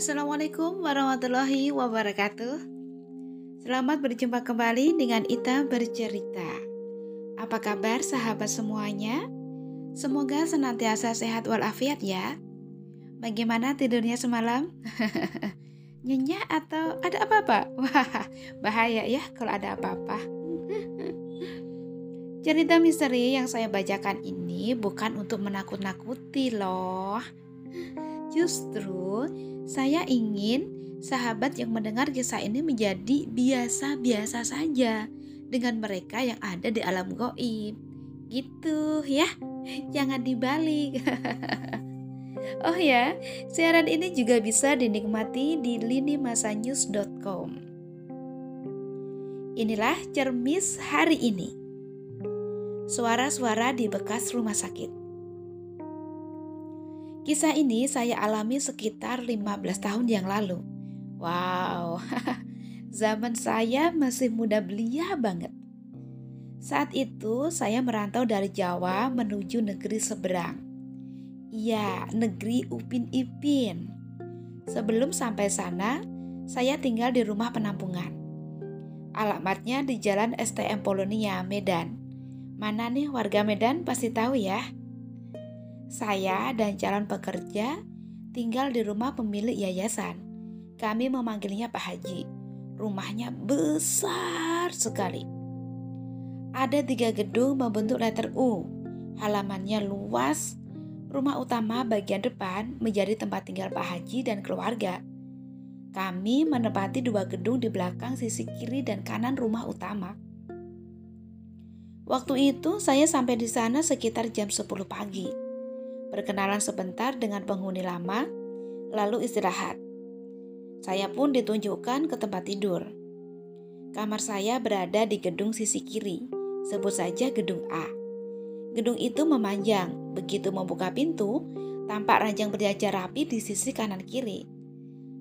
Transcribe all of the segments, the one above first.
Assalamualaikum warahmatullahi wabarakatuh. Selamat berjumpa kembali dengan Ita bercerita. Apa kabar sahabat semuanya? Semoga senantiasa sehat walafiat ya. Bagaimana tidurnya semalam? Nyenyak atau ada apa-apa? Wah, bahaya ya kalau ada apa-apa. Cerita misteri yang saya bacakan ini bukan untuk menakut-nakuti loh. Justru saya ingin sahabat yang mendengar kisah ini menjadi biasa-biasa saja dengan mereka yang ada di alam goib. Gitu ya, jangan dibalik. oh ya, siaran ini juga bisa dinikmati di linimasanews.com. Inilah cermis hari ini. Suara-suara di bekas rumah sakit. Kisah ini saya alami sekitar 15 tahun yang lalu. Wow, zaman saya masih muda belia banget. Saat itu saya merantau dari Jawa menuju negeri seberang. Iya, negeri Upin Ipin. Sebelum sampai sana, saya tinggal di rumah penampungan. Alamatnya di Jalan STM Polonia, Medan. Mana nih warga Medan pasti tahu ya. Saya dan calon pekerja tinggal di rumah pemilik yayasan. Kami memanggilnya Pak Haji. Rumahnya besar sekali. Ada tiga gedung membentuk letter U. Halamannya luas. Rumah utama bagian depan menjadi tempat tinggal Pak Haji dan keluarga. Kami menempati dua gedung di belakang sisi kiri dan kanan rumah utama. Waktu itu saya sampai di sana sekitar jam 10 pagi. Berkenalan sebentar dengan penghuni lama, lalu istirahat. Saya pun ditunjukkan ke tempat tidur. Kamar saya berada di gedung sisi kiri, sebut saja gedung A. Gedung itu memanjang, begitu membuka pintu, tampak ranjang berjajar rapi di sisi kanan kiri.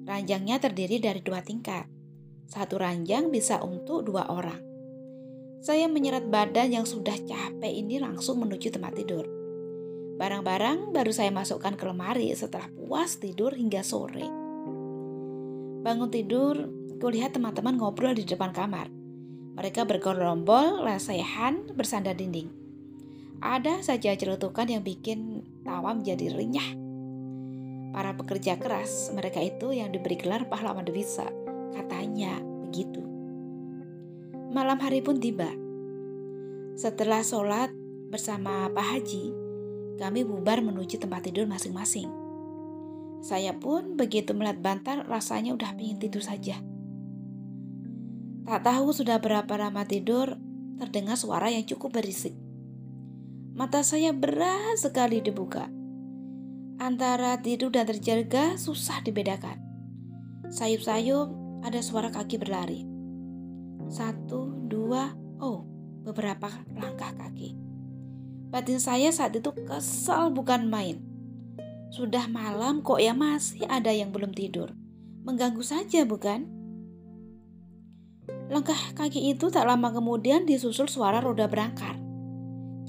Ranjangnya terdiri dari dua tingkat. Satu ranjang bisa untuk dua orang. Saya menyeret badan yang sudah capek ini langsung menuju tempat tidur. Barang-barang baru saya masukkan ke lemari setelah puas tidur hingga sore. Bangun tidur, kulihat teman-teman ngobrol di depan kamar. Mereka bergerombol, lesehan, bersandar dinding. Ada saja celutukan yang bikin tawa menjadi renyah. Para pekerja keras, mereka itu yang diberi gelar pahlawan devisa. Katanya begitu. Malam hari pun tiba. Setelah sholat bersama Pak Haji, kami bubar menuju tempat tidur masing-masing. Saya pun begitu melihat bantal rasanya udah pingin tidur saja. Tak tahu sudah berapa lama tidur, terdengar suara yang cukup berisik. Mata saya berat sekali dibuka. Antara tidur dan terjaga susah dibedakan. Sayup-sayup ada suara kaki berlari. Satu, dua, oh, beberapa langkah kaki. Batin saya saat itu kesal bukan main. Sudah malam kok ya masih ada yang belum tidur. Mengganggu saja bukan? Langkah kaki itu tak lama kemudian disusul suara roda berangkar.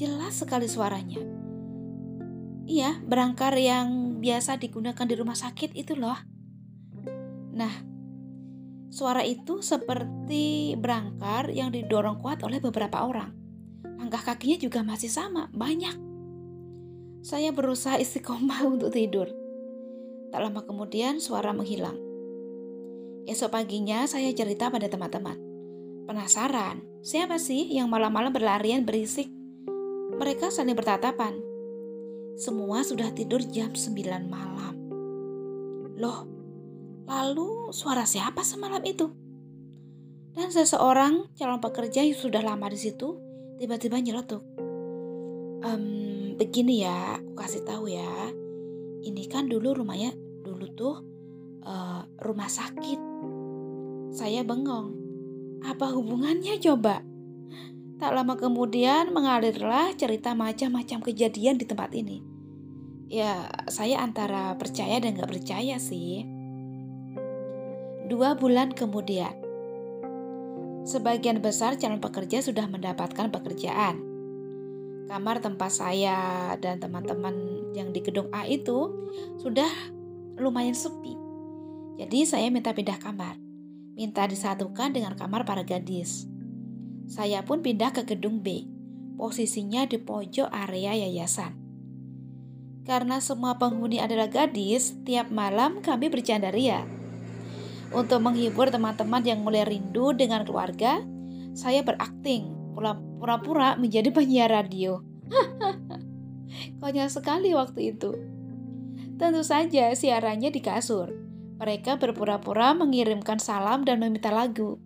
Jelas sekali suaranya. Iya, berangkar yang biasa digunakan di rumah sakit itu loh. Nah, Suara itu seperti berangkar yang didorong kuat oleh beberapa orang. Langkah kakinya juga masih sama, banyak. Saya berusaha istiqomah untuk tidur. Tak lama kemudian suara menghilang. Esok paginya saya cerita pada teman-teman. Penasaran, siapa sih yang malam-malam berlarian berisik? Mereka saling bertatapan. Semua sudah tidur jam 9 malam. Loh, Lalu suara siapa semalam itu? Dan seseorang calon pekerja yang sudah lama di situ tiba-tiba nyeletuk. Ehm, begini ya, aku kasih tahu ya. Ini kan dulu rumahnya dulu tuh uh, rumah sakit. Saya bengong. Apa hubungannya coba? Tak lama kemudian mengalirlah cerita macam-macam kejadian di tempat ini. Ya, saya antara percaya dan gak percaya sih. Dua bulan kemudian, sebagian besar calon pekerja sudah mendapatkan pekerjaan. Kamar tempat saya dan teman-teman yang di gedung A itu sudah lumayan sepi. Jadi saya minta pindah kamar. Minta disatukan dengan kamar para gadis. Saya pun pindah ke gedung B. Posisinya di pojok area yayasan. Karena semua penghuni adalah gadis, tiap malam kami bercanda ria. Untuk menghibur teman-teman yang mulai rindu dengan keluarga, saya berakting pura-pura menjadi penyiar radio. Konyol sekali waktu itu. Tentu saja siarannya di kasur. Mereka berpura-pura mengirimkan salam dan meminta lagu.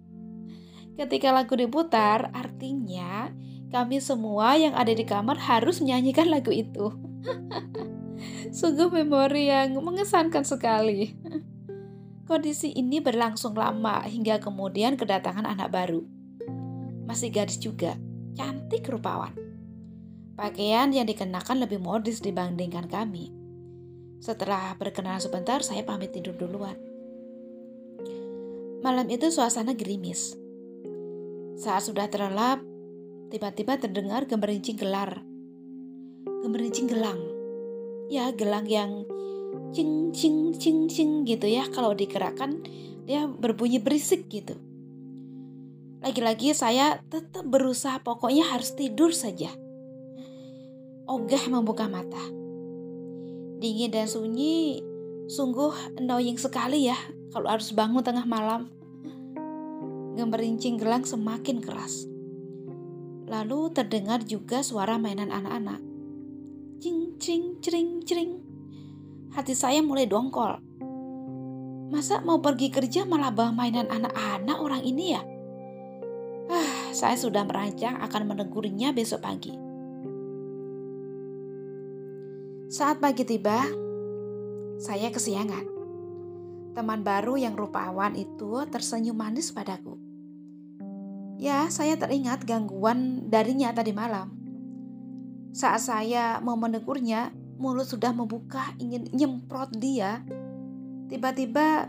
Ketika lagu diputar, artinya kami semua yang ada di kamar harus menyanyikan lagu itu. Sungguh memori yang mengesankan sekali. Kondisi ini berlangsung lama hingga kemudian kedatangan anak baru. Masih gadis juga, cantik rupawan. Pakaian yang dikenakan lebih modis dibandingkan kami. Setelah berkenalan sebentar, saya pamit tidur duluan. Malam itu suasana gerimis. Saat sudah terlelap, tiba-tiba terdengar gemerincing gelar. Gemerincing gelang. Ya, gelang yang cing cing cing cing gitu ya. Kalau digerakkan dia berbunyi berisik gitu. Lagi-lagi saya tetap berusaha pokoknya harus tidur saja. Ogah membuka mata dingin dan sunyi sungguh annoying sekali ya kalau harus bangun tengah malam. Gemerincing gelang semakin keras. Lalu terdengar juga suara mainan anak-anak. Cing cing cering cering. Hati saya mulai dongkol. Masa mau pergi kerja malah bawa mainan anak-anak orang ini ya? Ah, saya sudah merancang akan menegurnya besok pagi. Saat pagi tiba, saya kesiangan. Teman baru yang rupawan itu tersenyum manis padaku. Ya, saya teringat gangguan darinya tadi malam. Saat saya mau menegurnya, mulut sudah membuka ingin nyemprot dia. Tiba-tiba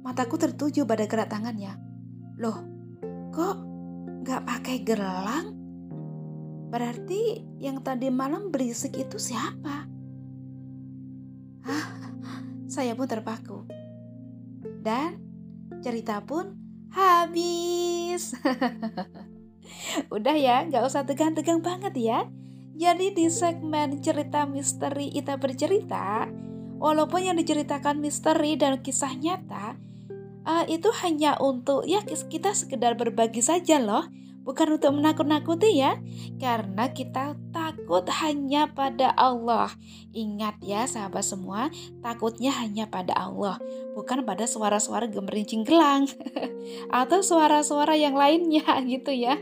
mataku tertuju pada gerak tangannya. Loh, kok gak pakai gelang? Berarti yang tadi malam berisik itu siapa? Hah, saya pun terpaku. Dan cerita pun habis. Udah ya, gak usah tegang-tegang banget ya. Jadi di segmen cerita misteri Ita bercerita, walaupun yang diceritakan misteri dan kisah nyata, uh, itu hanya untuk ya kita sekedar berbagi saja loh. Bukan untuk menakut-nakuti ya, karena kita takut hanya pada Allah. Ingat ya sahabat semua, takutnya hanya pada Allah, bukan pada suara-suara gemerincing gelang atau suara-suara yang lainnya gitu ya.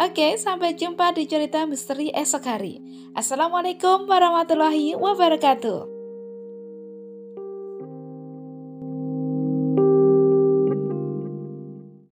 Oke, sampai jumpa di cerita misteri esok hari. Assalamualaikum warahmatullahi wabarakatuh.